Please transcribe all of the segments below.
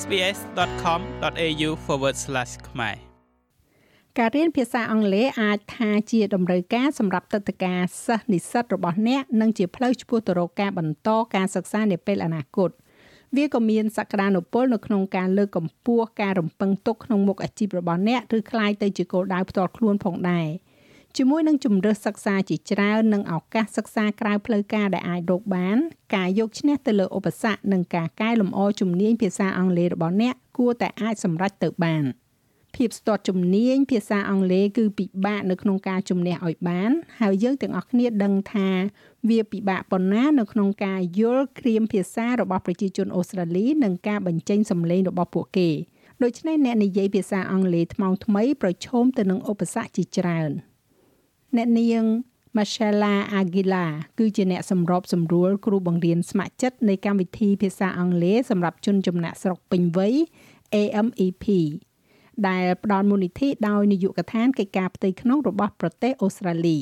sbs.com.au/ ខ្មែរការរៀនភាសាអង់គ្លេសអាចថាជាតម្រូវការសម្រាប់ទឹកតការសិស្សនិស្សិតរបស់អ្នកនិងជាផ្លូវឆ្ពោះទៅរកការបន្តការសិក្សានាពេលអនាគតវាក៏មានសក្តានុពលនៅក្នុងការលើកកម្ពស់ការរំពឹងទុកក្នុងមុខអាជីពរបស់អ្នកឬคล้ายទៅជាគោលដៅផ្ទាល់ខ្លួនផងដែរ ជាមួយនឹងជំរើសសិក្សាជាច្រើននិងឱកាសសិក្សាក្រៅផ្លូវការដែលអាចរកបាន ការយកឈ្នះទៅលើឧបសគ្គនិងការកែលម្អជំនាញភាសាអង់គ្លេសរបស់អ្នកគួរតែអាចសម្រេចទៅបាន។ភាពស្ទាត់ជំនាញភាសាអង់គ្លេសគឺពិបាកនៅក្នុងការជំនះឲ្យបាន ហើយយើងទាំងអស់គ្នាដឹងថាវាពិបាកប៉ុណ្ណានៅក្នុងការយល់គ្រាមភាសារបស់ប្រជាជនអូស្ត្រាលីនិងការបញ្ចេញសំឡេងរបស់ពួកគេដូច្នេះអ្នកនិយាយភាសាអង់គ្លេសថ្មោងថ្មីប្រឈមទៅនឹងឧបសគ្គជាច្រើន អ្នកនាង Marcella Aguila គឺជាអ្នកសម្របសម្រួលគ្រូបង្រៀនស្ម័គ្រចិត្តនៃកម្មវិធីភាសាអង់គ្លេសសម្រាប់ជនចំណាក់ស្រុកពេញវ័យ AMEP ដែលផ្ដល់មូលនិធិដោយនាយកដ្ឋានកិច្ចការផ្ទៃក្នុងរបស់ប្រទេសអូស្ត្រាលី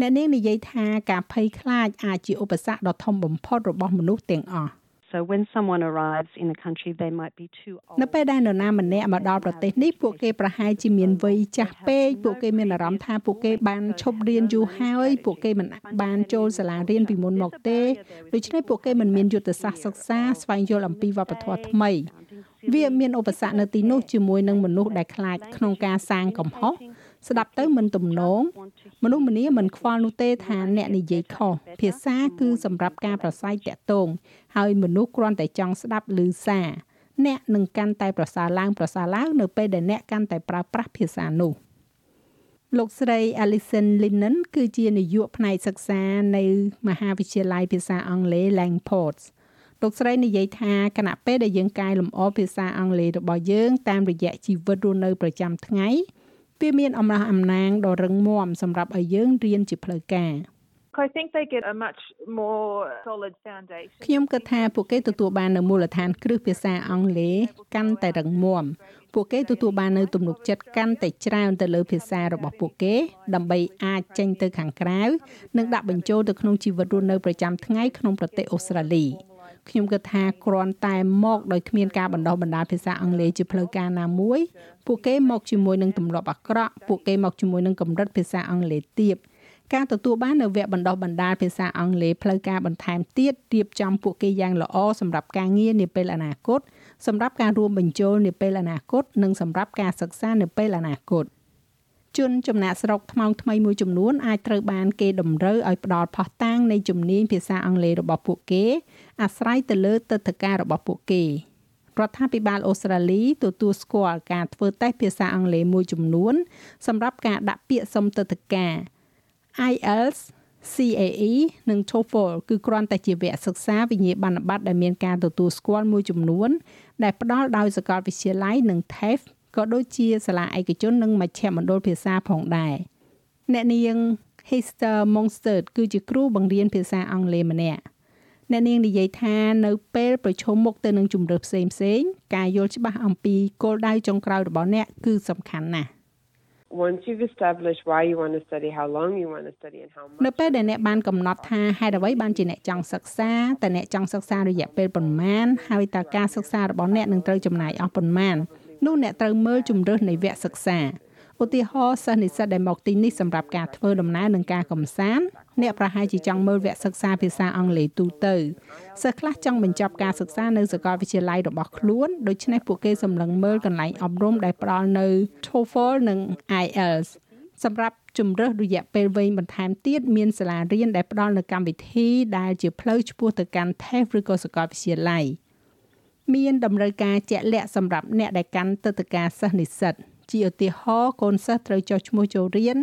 អ្នកនាងនិយាយថាការភ័យខ្លាចអាចជាឧបសគ្គដ៏ធំបំផុតរបស់មនុស្សទាំងអស់ So when someone arrives in a country they might be too old នៅពេលដែលនរណាម្នាក់មកដល់ប្រទេសនេះពួកគេប្រហែលជាមានវ័យចាស់ពេកពួកគេមានអារម្មណ៍ថាពួកគេបានឈប់រៀនយូរហើយពួកគេមិនបានចូលសាលារៀនពីមុនមកទេដូច្នេះពួកគេមិនមានយុទ្ធសាស្ត្រសិក្សាស្វែងយល់អំពីវប្បធម៌ថ្មីវាមានឧបសគ្គនៅទីនោះជាមួយនឹងមនុស្សដែលខ្លាចក្នុងការសាងកំហុស ស្ដាប់ទៅមិនទំនងមនុស្សម្នាមិនខ្វល់នោះទេថាអ្នកនិយាយខុសភាសាគឺសម្រាប់ការប្រស័យតាក់ទងហើយមនុស្សគ្រាន់តែចង់ស្ដាប់ឮសារអ្នកនឹងកាន់តែប្រសើរឡើងប្រសើរឡើងនៅពេលដែលអ្នកកាន់តែប្រើប្រាស់ភាសានោះលោកស្រី Alison Lennon គឺជានាយកផ្នែកសិក្សានៅមហាវិទ្យាល័យភាសាអង់គ្លេស Langford លោកស្រីនិយាយថាគណៈពេលដែលយើងកែលម្អភាសាអង់គ្លេសរបស់យើងតាមរយៈជីវិតរស់នៅប្រចាំថ្ងៃ វាមានអំណះអំណាងដ៏រឹងមាំសម្រាប់ឲ្យយើងរៀនជាផ្លូវការ I think they get a much more solid foundation. ខ្ញុំគិតថាពួកគេទទួលបាននៅមូលដ្ឋានគ្រឹះភាសាអង់គ្លេសកាន់តែរឹងមាំពួកគេទទួលបាននៅទំនុកចិត្តកាន់តែច្រើនទៅលើភាសារបស់ពួកគេ ដើម្បីអាចចេញទៅខាងក្រៅនិងដាក់បញ្ចូលទៅក្នុងជីវិតរស់នៅប្រចាំថ្ងៃក្នុងប្រទេសអូស្ត្រាលី ខ្ញុំគិតថាគ្រាន់តែមកដោយគ្មានការបណ្ដុះបណ្ដាលភាសាអង់គ្លេសជាផ្លូវការណាមួយ ពួកគេមកជាមួយនឹងទម្លាប់អាក្រក់ពួកគេមកជាមួយនឹងកម្រិតភាសាអង់គ្លេសទាបការទទួលបាននៅវគ្គបណ្ដុះបណ្ដាលភាសាអង់គ្លេសផ្លូវការបន្ថែមទៀតរៀបចំពួកគេយ៉ាងល្អសម្រាប់ការងារនាពេលអនាគតសម្រាប់ការរួមបញ្ចូលនាពេលអនាគតនិងសម្រាប់ការសិក្សានៅពេលអនាគត។ ជនចំណាក់ស្រុកថ្មោងថ្មីមួយចំនួនអាចត្រូវបានគេតម្រូវឲ្យផ្ដល់ផុសតាងនៃជំនាញភាសាអង់គ្លេសរបស់ពួកគេ អាស្រ័យទៅលើទឹកធការរបស់ពួកគេរដ្ឋាភិបាលអូស្ត្រាលីទទួលស្គាល់ការធ្វើតេស្តភាសាអង់គ្លេសមួយចំនួន សម្រាប់ការដាក់ពាក្យសុំទឹកធការ IELTS CAE និង TOEFL គឺគ្រាន់តែជាវគ្គសិក្សាវិញ្ញាបនបត្រដែលមានការទទួលស្គាល់មួយចំនួន ដែលផ្ដល់ដោយសាកលវិទ្យាល័យនិង TAFE ក៏ដូចជាសាលាឯកជននិងមជ្ឈមណ្ឌលភាសាផងដែរអ្នកនាង Hester Monster គឺជាគ្រូបង្រៀនភាសាអង់គ្លេសម្នាក់អ្នកនាងនិយាយថានៅពេលប្រឈមមុខទៅនឹងជំរើសផ្សេងផ្សេងការយល់ច្បាស់អំពីគោលដៅចុងក្រោយរបស់អ្នកគឺសំខាន់ណាស់ once you've established why you want to study how long you want to study and how much នៅពេលដែលអ្នកបានកំណត់ថាហេតុអ្វីបានជាអ្នកចង់សិក្សាតើអ្នកចង់សិក្សារយៈពេលប៉ុន្មានហើយតើការសិក្សារបស់អ្នកនឹងត្រូវចំណាយអស់ប៉ុន្មាន នោះអ្នកត្រូវមើលជំរើសនៃវគ្គសិក្សាឧទាហរណ៍សិស្សនិស្សិតដែលមកទីនេះសម្រាប់ការធ្វើដំណើរនិងការកំសាន្តអ្នកប្រហែលជាចង់មើលវគ្គសិក្សាភាសាអង់គ្លេសទូទៅសិស្សខ្លះចង់បញ្ចប់ការសិក្សានៅសាកលវិទ្យាល័យរបស់ខ្លួនដូច្នេះពួកគេសម្លឹងមើលកន្លែងអប់រំដែលផ្ដល់នៅ TOEFL និង IELTS សម្រាប់ជំរើសរយៈពេលវែងបន្ថែមទៀតមានសាលារៀនដែលផ្ដល់នូវកម្មវិធីដែលជាផ្លូវឆ្ពោះទៅកាន់ TAFE ឬក៏សាកលវិទ្យាល័យ។ មានតម្រូវការជាក់លាក់សម្រាប់អ្នកដែលកាន់ទឹកតការសិស្សនិស្សិតជាឧទាហរណ៍កូនសិស្សត្រូវចុះឈ្មោះចូលរៀន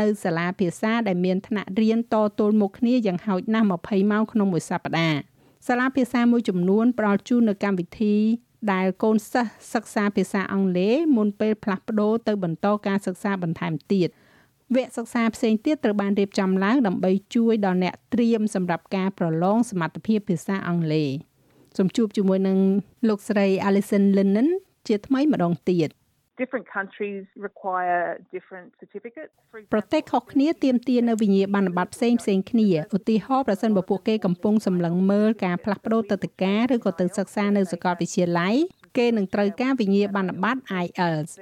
នៅសាលាភាសាដែលមានថ្នាក់រៀនតទល់មុខគ្នាយ៉ាងហោចណាស់20ម៉ោងក្នុងមួយសប្តាហ៍សាលាភាសាមួយចំនួនផ្ដល់ជូននូវកម្មវិធីដែលកូនសិស្សសិក្សាភាសាអង់គ្លេសមុនពេលផ្លាស់ប្ដូរទៅបន្តការសិក្សាបន្ថែមទៀតវគ្គសិក្សាផ្សេងទៀតត្រូវបានរៀបចំឡើងដើម្បីជួយដល់អ្នកត្រៀមសម្រាប់ការប្រឡងសមត្ថភាពភាសាអង់គ្លេស សូមជួបជាមួយនឹងលោកស្រី Alison Lennon ជាថ្មីម្ដងទៀត different countries require different certificates ប្រទេសខុសគ្នាទាមទារនៅវិញ្ញាបនបត្រផ្សេងផ្សេងគ្នាឧទាហរណ៍ប្រសិនបើពួកគេកំពុងសម្លឹងមើលការផ្លាស់ប្ដូរទឹកតការឬក៏ទៅសិក្សានៅសាកលវិទ្យាល័យគេនឹងត្រូវការវិញ្ញាបនបត្រ IELTS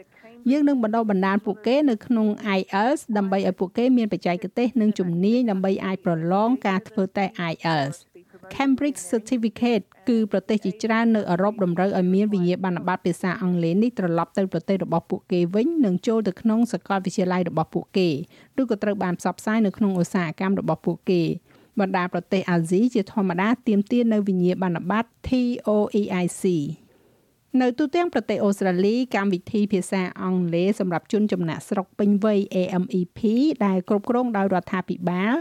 យើងនឹងបណ្ដុះបណ្ដាលពួកគេនៅក្នុង IELTS ដើម្បីឲ្យពួកគេមានបច្ចេកទេសនិងជំនាញដើម្បីអាចប្រឡងការធ្វើតេស្ត IELTS Cambridge Certificate គឺប្រទេសជាច្រើននៅអឺរ៉ុបតម្រូវឲ្យមានវិញ្ញាបនបត្រភាសាអង់គ្លេសនេះត្រឡប់ទៅប្រទេសរបស់ពួកគេវិញនិងចូលទៅក្នុងសាកលវិទ្យាល័យរបស់ពួកគេឬក៏ត្រូវបានផ្សព្វផ្សាយនៅក្នុងឧស្សាហកម្មរបស់ពួកគេបណ្ដាប្រទេសអាស៊ីជាធម្មតាទាមទារនៅវិញ្ញាបនបត្រ TOEIC នៅទូទាំងប្រទេសអូស្ត្រាលីកម្មវិធីភាសាអង់គ្លេសសម្រាប់ជនចំណាក់ស្រុកពេញវ័យ AMEP ដែលគ្រប់គ្រងដោយរដ្ឋាភិបាល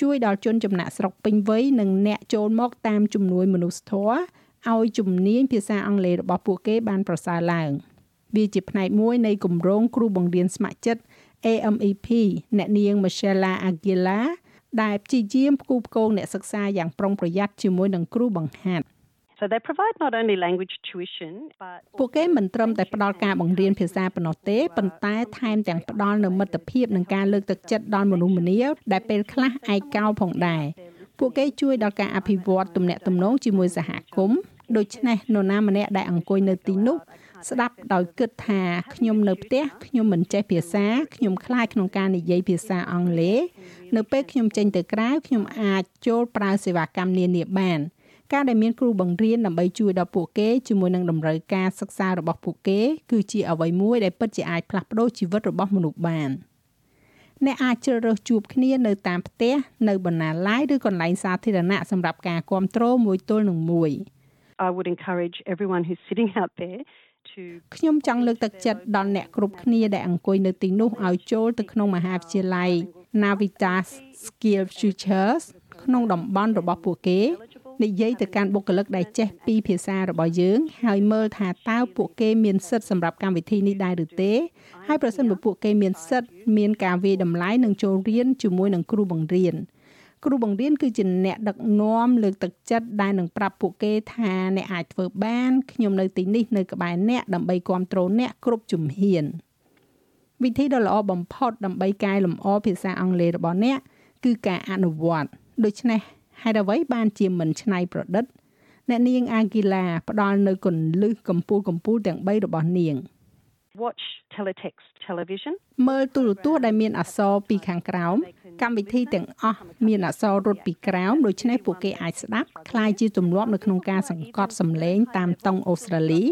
ជួយដល់ជនចំណាក់ស្រុកពេញវ័យនិងអ្នកចូលមកតាមជំនួយមនុស្សធម៌ឲ្យជំនាញភាសាអង់គ្លេសរបស់ពួកគេបានប្រសើរឡើងវាជាផ្នែកមួយនៃគម្រោងគ្រូបង្រៀនស្ម័គ្រចិត្ត AMEP អ្នកនាង Michelle Aguila ដែលព្យាយាមផ្គូផ្គងអ្នកសិក្សាយ៉ាងប្រុងប្រយ័ត្នជាមួយនឹងគ្រូបង្ហាត់ So they provide not only language tuition but ពួកគេមិនត្រឹមតែផ្ដល់ការបង្រៀនភាសាប៉ុណ្ណោះទេប៉ុន្តែថែមទាំងផ្ដល់នូវមិត្តភាពនិងការលើកទឹកចិត្តដល់មនុស្សម្នាដែលពេលខ្លះឯកោផងដែរពួកគេជួយដល់ការអភិវឌ្ឍទំនាក់ទំនងជាមួយសហគមន៍ដូច្នេះនរណាម្នាក់ដែលអង្គុយនៅទីនោះស្ដាប់ដោយគិតថាខ្ញុំនៅផ្ទះខ្ញុំមិនចេះភាសាខ្ញុំខ្លាចក្នុងការនិយាយភាសាអង់គ្លេសនៅពេលខ្ញុំចេញទៅក្រៅខ្ញុំអាចចូលប្រើសេវាកម្មនានាបាន ការដែលមានគ្រូបង្រៀនដើម្បីជួយដល់ពួកគេជាមួយនឹងតម្រូវការសិក្សារបស់ពួកគេ គឺជាអ្វីមួយដែលពិតជាអាចផ្លាស់ប្ដូរជីវិតរបស់មនុស្សបានអ្នកអាចជ្រើសរើសជួបគ្នានៅតាមផ្ទះនៅបណ្ណាល័យឬកន្លែងសាធារណៈសម្រាប់ការគ្រប់គ្រងមួយទល់នឹងមួយ I would encourage everyone who's sitting out there to ខ្ញុំចង់លើកទឹកចិត្តដល់អ្នកគ្រប់គ្នាដែលអង្គុយនៅទីនោះឲ្យចូលទៅក្នុងមហាវិទ្យាល័យ Navitas Skill Futures ក្នុងតំបន់របស់ពួកគេនិ យាយទៅកាន់បុគ្គលិកដែលចេះពីភាសារបស់យើង ហើយមើលថាតើពួកគេមានសិទ្ធិសម្រាប់កម្មវិធីនេះដែរឬទេហើយប្រសិនបើពួកគេមានសិទ្ធិមានការវាយតម្លៃនិងចូលរៀនជាមួយនឹងគ្រូបង្រៀនគ្រូបង្រៀនគឺជាអ្នកដឹកនាំលើកទឹកចិត្តដែលនឹងប្រាប់ពួកគេថាអ្នកអាចធ្វើបានខ្ញុំនៅទីនេះនៅក្បែរអ្នកដើម្បីគ្រប់គ្រងអ្នកគ្រប់ជំហានវិធីដ៏ល្អបំផុតដើម្បីកែលម្អភាសាអង់គ្លេសរបស់អ្នកគឺការអនុវត្តដូច្នេះ ហេតុអ្វីបានជាមិនច្នៃប្រឌិត អ្នកនាងអាគីឡាផ្ដល់នៅគន្លឹះកម្ពូលកម្ពូលទាំង3របស់នាង watch teletext television មើលទូរទស្សន៍ដែលមានអក្សរពីខាងក្រោមកម្មវិធីទាំងអស់មានអក្សររត់ពីក្រោមដូច្នេះពួកគេអាចស្ដាប់คล้ายជាទម្លាប់នៅក្នុងការសង្កត់សម្លេងតាមតុងអូស្ត្រាលី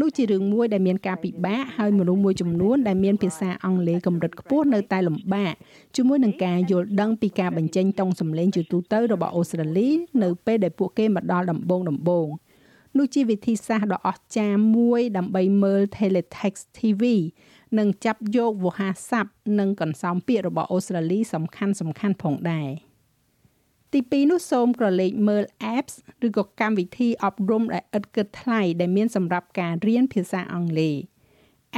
នោះជារឿងមួយដែលមានការពិបាកហើយមនុស្សមួយចំនួនដែលមានភាសាអង់គ្លេសកម្រិតខ្ពស់នៅតែលំបាកជាមួយនឹងការយល់ដឹងពីការបញ្ចេញតុងសម្លេងជាទូទៅរបស់អូស្ត្រាលីនៅពេលដែលពួកគេមកដល់ដំបូងដំបូង នោះជាវិធីសាស្ត្រដ៏អស្ចារ្យមួយដើម្បីមើល teletext TV និងចាប់យកវោហារស័ព្ទនិងកន្សោមពាក្យរបស់អូស្ត្រាលីសំខាន់សំខាន់ផងដែរទី2នោះសូមក្រឡេកមើល apps ឬក៏កម្មវិធីអប់រំដែលឥតគិតថ្លៃដែលមានសម្រាប់ការរៀនភាសាអង់គ្លេស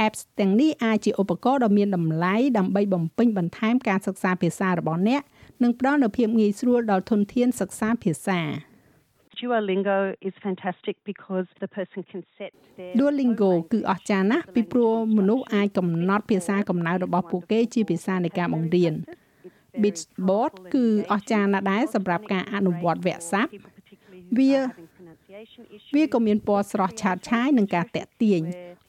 apps ទាំងនេះអាចជាឧបករណ៍ដ៏មានតម្លៃដើម្បីបំពេញបន្ថែមការសិក្សាភាសារបស់អ្នកនិងផ្ដល់នូវភាពងាយស្រួលដល់ធនធានសិក្សាភាសា Duolingo is fantastic because the person can set their Duolingo គឺអស្ចារ្យណាស់ពីព្រោះមនុស្សអាចកំណត់ភាសាកំណើតរបស់ពួកគេជាភាសានៃការបង្រៀន Bitsboard គឺអស្ចារ្យណាស់ដែរសម្រាប់ការអនុវត្តវគ្គស័ព្ទវាវាក៏មានពណ៌ស្រស់ឆើតឆាយនិងការតាក់ទាញ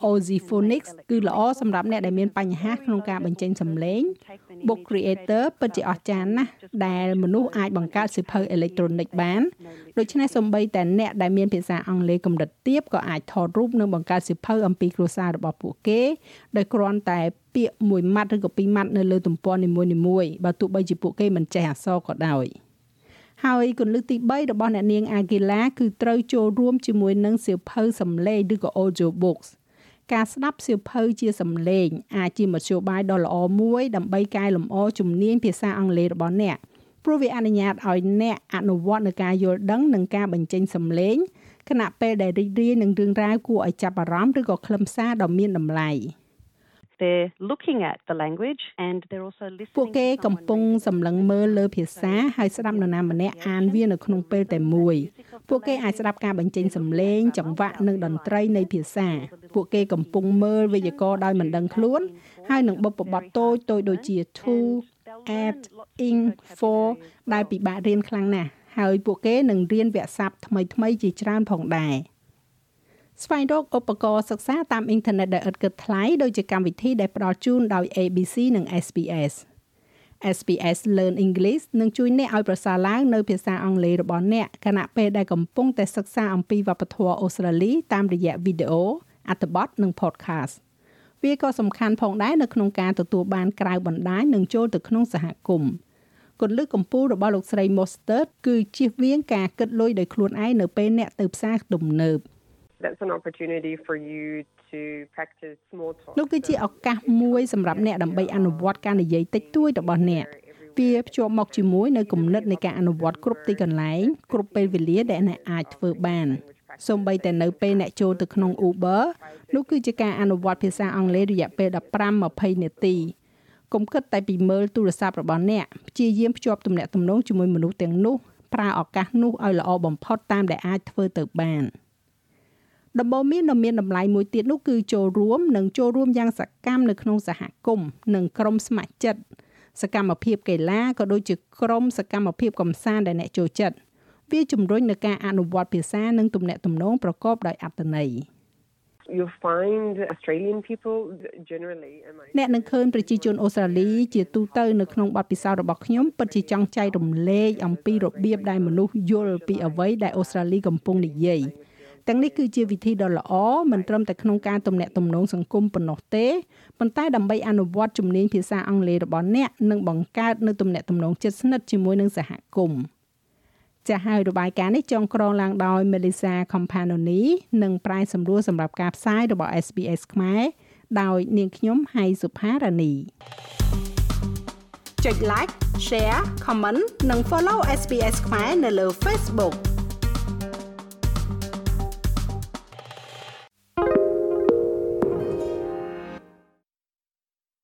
Aussie Phonics គឺល្អសម្រាប់អ្នកដែលមានបញ្ហាក្នុងការបញ្ចេញសំឡេង Book Creator ពិតជាអស្ចារ្យណាស់ ដែលមនុស្សអាចបង្កើតសៀវភៅអេឡិចត្រូនិកបានដូច្នេះសូម្បីតែអ្នកដែលមានភាសាអង់គ្លេសកម្រិតទាបក៏អាចថតរូបនិងបង្កើតសៀវភៅអំពីគ្រួសាររបស់ពួកគេដោយគ្រាន់តែពាក្យមួយម៉ាត់ឬក៏ពីរម៉ាត់នៅលើទំព័រនីមួយៗបើទោះបីជាពួកគេមិនចេះអក្សរក៏ដោយហើយគន្លឹះទី3របស់អ្នកនាងអាហ្គីឡាគឺត្រូវចូលរួមជាមួយនឹងសៀវភៅសំឡេងឬក៏ audio books ការស្ដាប់សៀវភៅជាសំឡេងអាចជាមធ្យោបាយដ៏ល្អមួយដើម្បីកែលម្អជំនាញភាសាអង់គ្លេសរបស់អ្នកព្រោះវាអនុញ្ញាតឲ្យអ្នកអនុវត្តនឹងការយល់ដឹងនិងការបញ្ចេញសំឡេងខណៈពេលដែលរីករាយនឹងរឿងរ៉ាវគួរឲ្យចាប់អារម្មណ៍ឬក៏ខ្លឹមសារដ៏មានតម្លៃ they're looking at the language and they're also listening ពួកគេកំពុងសម្លឹងមើលលើភាសាហើយស្ដាប់នរណាម្នាក់អានវានៅក្នុងពេលតែមួយពួកគេអាចស្ដាប់ការបញ្ចេញសំឡេងចង្វាក់និងតន្ត្រីនៃភាសា ពួកគេកំពុងមើលវេយ្យាករណ៍ដោយមិនដឹងខ្លួន ហើយនឹងបុព្វបត្តិតូចតូចដូចជា to at in for ដែលពិបាករៀនខ្លាំងណាស់ហើយពួកគេនឹងរៀនវគ្គស័ព្ទថ្មីថ្មីជាច្រើនផងដែរ ស្វែងរកឧបករណ៍សិក្សាតាមអ៊ីនធឺណិតដែលឥតគិតថ្លៃដូចជាកម្មវិធីដែលផ្ដល់ជូនដោយ ABC និង SBS SPS Learn English នឹងជួយអ្នកឲ្យប្រសើរឡើងនៅភាសាអង់គ្លេសរបស់អ្នកខណៈពេលដែលកំពុងតែសិក្សាអំពីវប្បធម៌អូស្ត្រាលីតាមរយៈវីដេអូអត្ថបទនិង podcast វាក៏សំខាន់ផងដែរនៅក្នុងការទទួលបានក្រៅបណ្ដាញនិងចូលទៅក្នុងសហគមន៍គន្លឹះកម្ពុជារបស់លោកស្រី Mostert គឺជៀសវាងការគិតលុយដោយខ្លួនឯងនៅពេលអ្នកទៅផ្សារទំនើប That's an opportunity for you to practice small talk. នោះគឺជាឱកាសមួយសម្រាប់អ្នកដើម្បីអនុវត្តការនិយាយតិចតួចរបស់អ្នកវាភ្ជាប់មកជាមួយនៅគំនិតនៃការអនុវត្តគ្រប់ទីកន្លែងគ្រប់ពេលវេលាដែលអ្នកអាចធ្វើបានសូម្បីតែនៅពេលអ្នកចូលទៅក្នុង Uber នោះគឺជាការអនុវត្តភាសាអង់គ្លេសរយៈពេល15-20នាទីកុំគិតតែពីមើលទូរស័ព្ទរបស់អ្នកព្យាយាមភ្ជាប់ទំនាក់ទំនងជាមួយមនុស្សទាំងនោះប្រើឱកាសនោះឲ្យល្អបំផុតតាមដែលអាចធ្វើទៅបាន ដំបូងមានដ៏មានតម្លៃមួយទៀតនោះគឺចូលរួមនិងចូលរួមយ៉ាងសកម្មនៅក្នុងសហគមន៍និងក្រុមស្ម័គ្រចិត្តសកម្មភាពកីឡាក៏ដូចជាក្រុមសកម្មភាពកំសាន្តដែលអ្នកចូលចិត្តវាជំរុញនឹងការអនុវត្តភាសានិងទំនាក់ទំនងប្រកបដោយអត្ថន័យ You find Australian people generally អ្នកនឹងឃើញប្រជាជនអូស្ត្រាលីជាទូទៅនៅក្នុងបទពិសោធន៍របស់ខ្ញុំពិតជាចង់ចែករំលែកអំពីរបៀបដែលមនុស្សយល់ពីអ្វីដែលអូស្ត្រាលីកំពុងនិយាយ ទាំងនេះគឺជាវិធីដ៏ល្អមិនត្រឹមតែក្នុងការទំនាក់ទំនងសង្គមប៉ុណ្ណោះទេប៉ុន្តែដើម្បីអនុវត្តជំនាញភាសាអង់គ្លេសរបស់អ្នកនិងបង្កើតនូវទំនាក់ទំនងជិតស្និទ្ធជាមួយនឹងសហគមន៍ចាស់ហើយរបាយការណ៍នេះចងក្រងឡើងដោយ Melissa Companoni និងប្រាយសម្រួលសម្រាប់ការផ្សាយរបស់ SBS ខ្មែរដោយនាងខ្ញុំហៃសុផារ៉ានីចុច like share comment និង follow SBS ខ្មែរនៅលើ Facebook